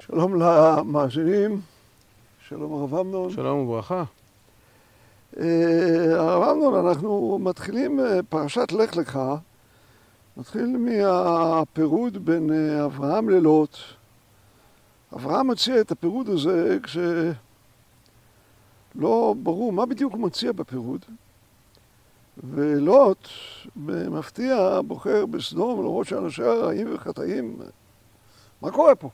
שלום למאזינים, שלום הרב אמנון. שלום וברכה. הרב אמנון, אנחנו מתחילים פרשת לך לך, נתחיל מהפירוד בין אברהם ללוט. אברהם מציע את הפירוד הזה כשלא ברור מה בדיוק הוא מציע בפירוד, ולוט במפתיע בוחר בסדום למרות שאנשיה רעים וחטאים. מה קורה פה?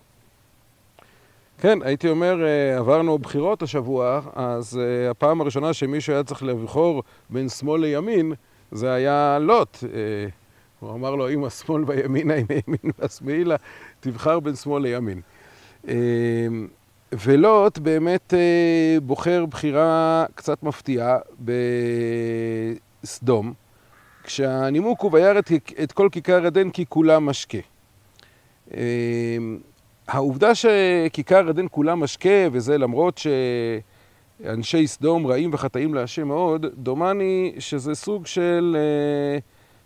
כן, הייתי אומר, עברנו בחירות השבוע, אז הפעם הראשונה שמישהו היה צריך לבחור בין שמאל לימין, זה היה לוט. הוא אמר לו, אם השמאל וימינה, אם הימין והשמאלה, תבחר בין שמאל לימין. ולוט באמת בוחר בחירה קצת מפתיעה בסדום, כשהנימוק הוא וירא את כל כיכר עדן כי כולה משקה. העובדה שכיכר עדן כולה משקה, וזה למרות שאנשי סדום רעים וחטאים להשם מאוד, דומני שזה סוג של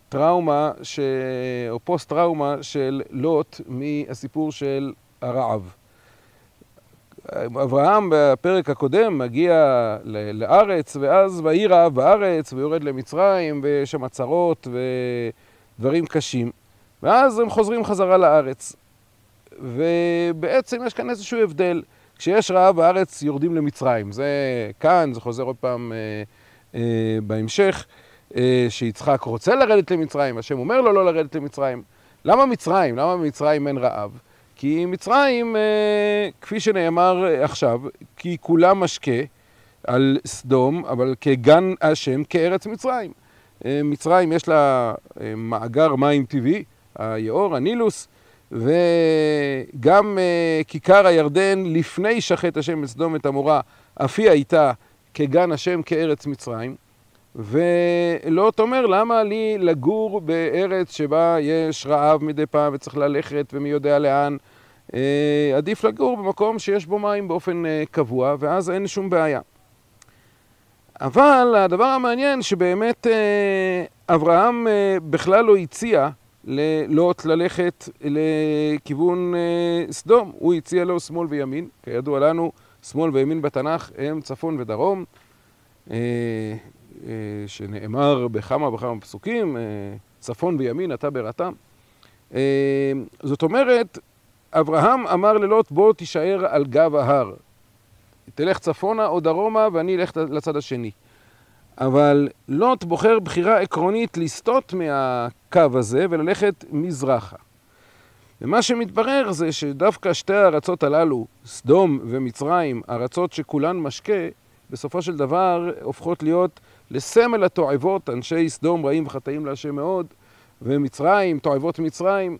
טראומה, או פוסט טראומה של לוט מהסיפור של הרעב. אברהם בפרק הקודם מגיע לארץ, ואז ויהי רעב בארץ, ויורד למצרים, ויש שם צרות ודברים קשים, ואז הם חוזרים חזרה לארץ. ובעצם יש כאן איזשהו הבדל. כשיש רעב בארץ יורדים למצרים. זה כאן, זה חוזר עוד פעם אה, אה, בהמשך, אה, שיצחק רוצה לרדת למצרים, השם אומר לו לא לרדת למצרים. למה מצרים? למה במצרים אין רעב? כי מצרים, אה, כפי שנאמר עכשיו, כי כולה משקה על סדום, אבל כגן השם, כארץ מצרים. אה, מצרים יש לה אה, מאגר מים טבעי, היאור, הנילוס, וגם כיכר הירדן לפני שחט השם את סדום את עמורה, אף היא הייתה כגן השם כארץ מצרים. ולוט אומר, למה לי לגור בארץ שבה יש רעב מדי פעם וצריך ללכת ומי יודע לאן? Uh, עדיף לגור במקום שיש בו מים באופן uh, קבוע, ואז אין שום בעיה. אבל הדבר המעניין שבאמת uh, אברהם בכלל לא הציע ללוט ללכת לכיוון סדום. הוא הציע לו שמאל וימין. כידוע לנו, שמאל וימין בתנ"ך הם צפון ודרום, שנאמר בכמה וכמה פסוקים, צפון וימין אתה בראתם. זאת אומרת, אברהם אמר ללוט בוא תישאר על גב ההר. תלך צפונה או דרומה ואני אלך לצד השני. אבל לוט בוחר בחירה עקרונית לסטות מהקו הזה וללכת מזרחה. ומה שמתברר זה שדווקא שתי הארצות הללו, סדום ומצרים, ארצות שכולן משקה, בסופו של דבר הופכות להיות לסמל התועבות, אנשי סדום רעים וחטאים להשם מאוד, ומצרים, תועבות מצרים,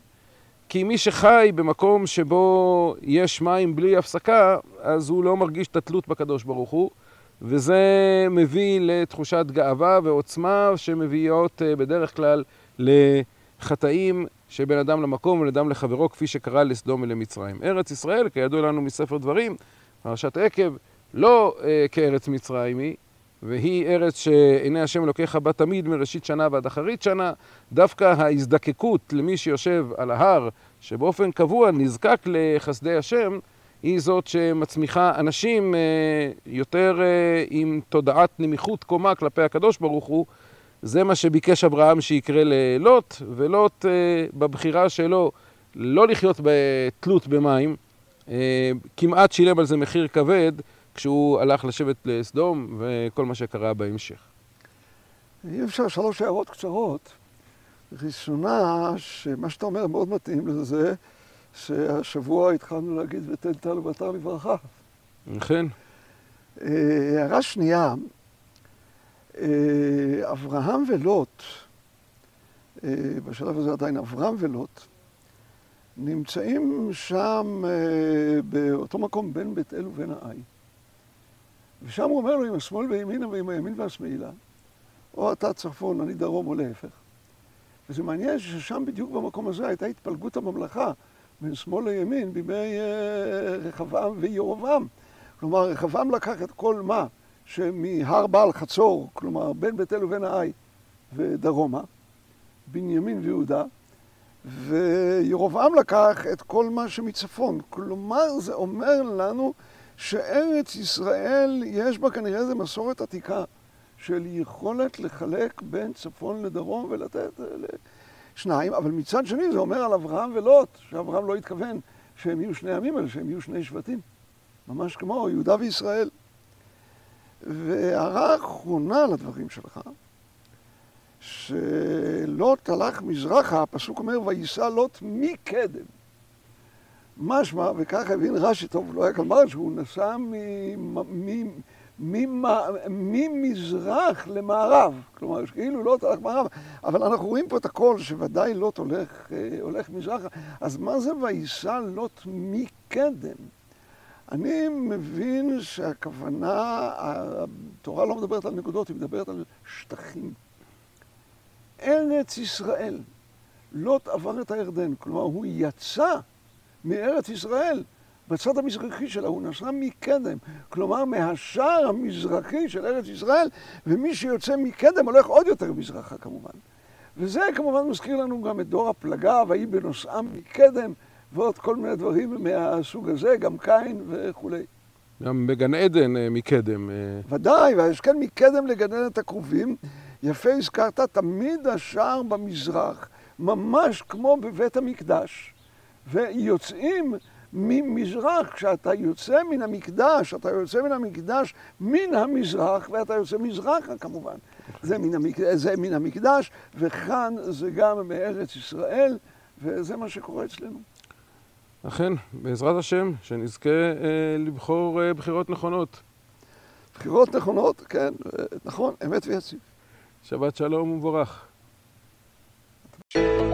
כי מי שחי במקום שבו יש מים בלי הפסקה, אז הוא לא מרגיש את התלות בקדוש ברוך הוא. וזה מביא לתחושת גאווה ועוצמה שמביאות בדרך כלל לחטאים שבין אדם למקום ולאדם לחברו, כפי שקרה לסדום ולמצרים. ארץ ישראל, כידוע לנו מספר דברים, פרשת עקב, לא כארץ מצרים היא, והיא ארץ שעיני השם אלוקיך בה תמיד מראשית שנה ועד אחרית שנה. דווקא ההזדקקות למי שיושב על ההר, שבאופן קבוע נזקק לחסדי השם, היא זאת שמצמיחה אנשים יותר עם תודעת נמיכות קומה כלפי הקדוש ברוך הוא. זה מה שביקש אברהם שיקרה ללוט, ולוט בבחירה שלו לא לחיות בתלות במים, כמעט שילם על זה מחיר כבד כשהוא הלך לשבת לסדום וכל מה שקרה בהמשך. אם אפשר שלוש הערות קצרות. ראשונה, שמה שאתה אומר מאוד מתאים לזה, שהשבוע התחלנו להגיד ותן טל ובטר לברכה. כן. הערה שנייה, אברהם ולוט, בשלב הזה עדיין אברהם ולוט, נמצאים שם באותו מקום בין בית אל ובין העי. ושם הוא אומר לו, עם השמאל וימינה ועם הימין והשמאלה, או אתה צפון, אני דרום, או להפך. וזה מעניין ששם בדיוק במקום הזה הייתה התפלגות הממלכה בין שמאל לימין בימי רחבעם וירבעם. כלומר, רחבעם לקח את כל מה שמהר בעל חצור, כלומר בין בית אל ובין העי ודרומה, בנימין ויהודה, וירובעם לקח את כל מה שמצפון. כלומר, זה אומר לנו שארץ ישראל, יש בה כנראה איזו מסורת עתיקה של יכולת לחלק בין צפון לדרום ולתת שניים, אבל מצד שני זה אומר על אברהם ולוט, שאברהם לא התכוון שהם יהיו שני עמים, אלא שהם יהיו שני שבטים. ממש כמו יהודה וישראל. והערה אחרונה לדברים שלך, שלוט הלך מזרחה, הפסוק אומר, וייסע לוט מקדם. משמע, וכך הבין רש"י, טוב, לא היה כאן מרש, שהוא נסע ממזרח למערב. כלומר, כאילו לוט הלך מערב, אבל אנחנו רואים פה את הכל, שוודאי לוט הולך, הולך מזרחה. אז מה זה וייסע לוט מקדם? אני מבין שהכוונה, התורה לא מדברת על נקודות, היא מדברת על שטחים. ארץ ישראל, לוט עבר את הירדן, כלומר הוא יצא מארץ ישראל בצד המזרחי שלה, הוא נסע מקדם, כלומר מהשער המזרחי של ארץ ישראל, ומי שיוצא מקדם הולך עוד יותר מזרחה כמובן. וזה כמובן מזכיר לנו גם את דור הפלגה, ויהי בנוסעם מקדם, ועוד כל מיני דברים מהסוג הזה, גם קין וכולי. גם בגן עדן אה, מקדם. אה. ודאי, ויש כן מקדם לגן עדן את הקרובים. יפה הזכרת, תמיד השער במזרח, ממש כמו בבית המקדש. ויוצאים ממזרח, כשאתה יוצא מן המקדש, אתה יוצא מן המקדש מן המזרח, ואתה יוצא מזרחה כמובן. זה מן, המק... זה מן המקדש, וכאן זה גם מארץ ישראל, וזה מה שקורה אצלנו. אכן, בעזרת השם, שנזכה אה, לבחור אה, בחירות נכונות. בחירות נכונות, כן, נכון, אמת ויציב. שבת שלום ומבורך. thank you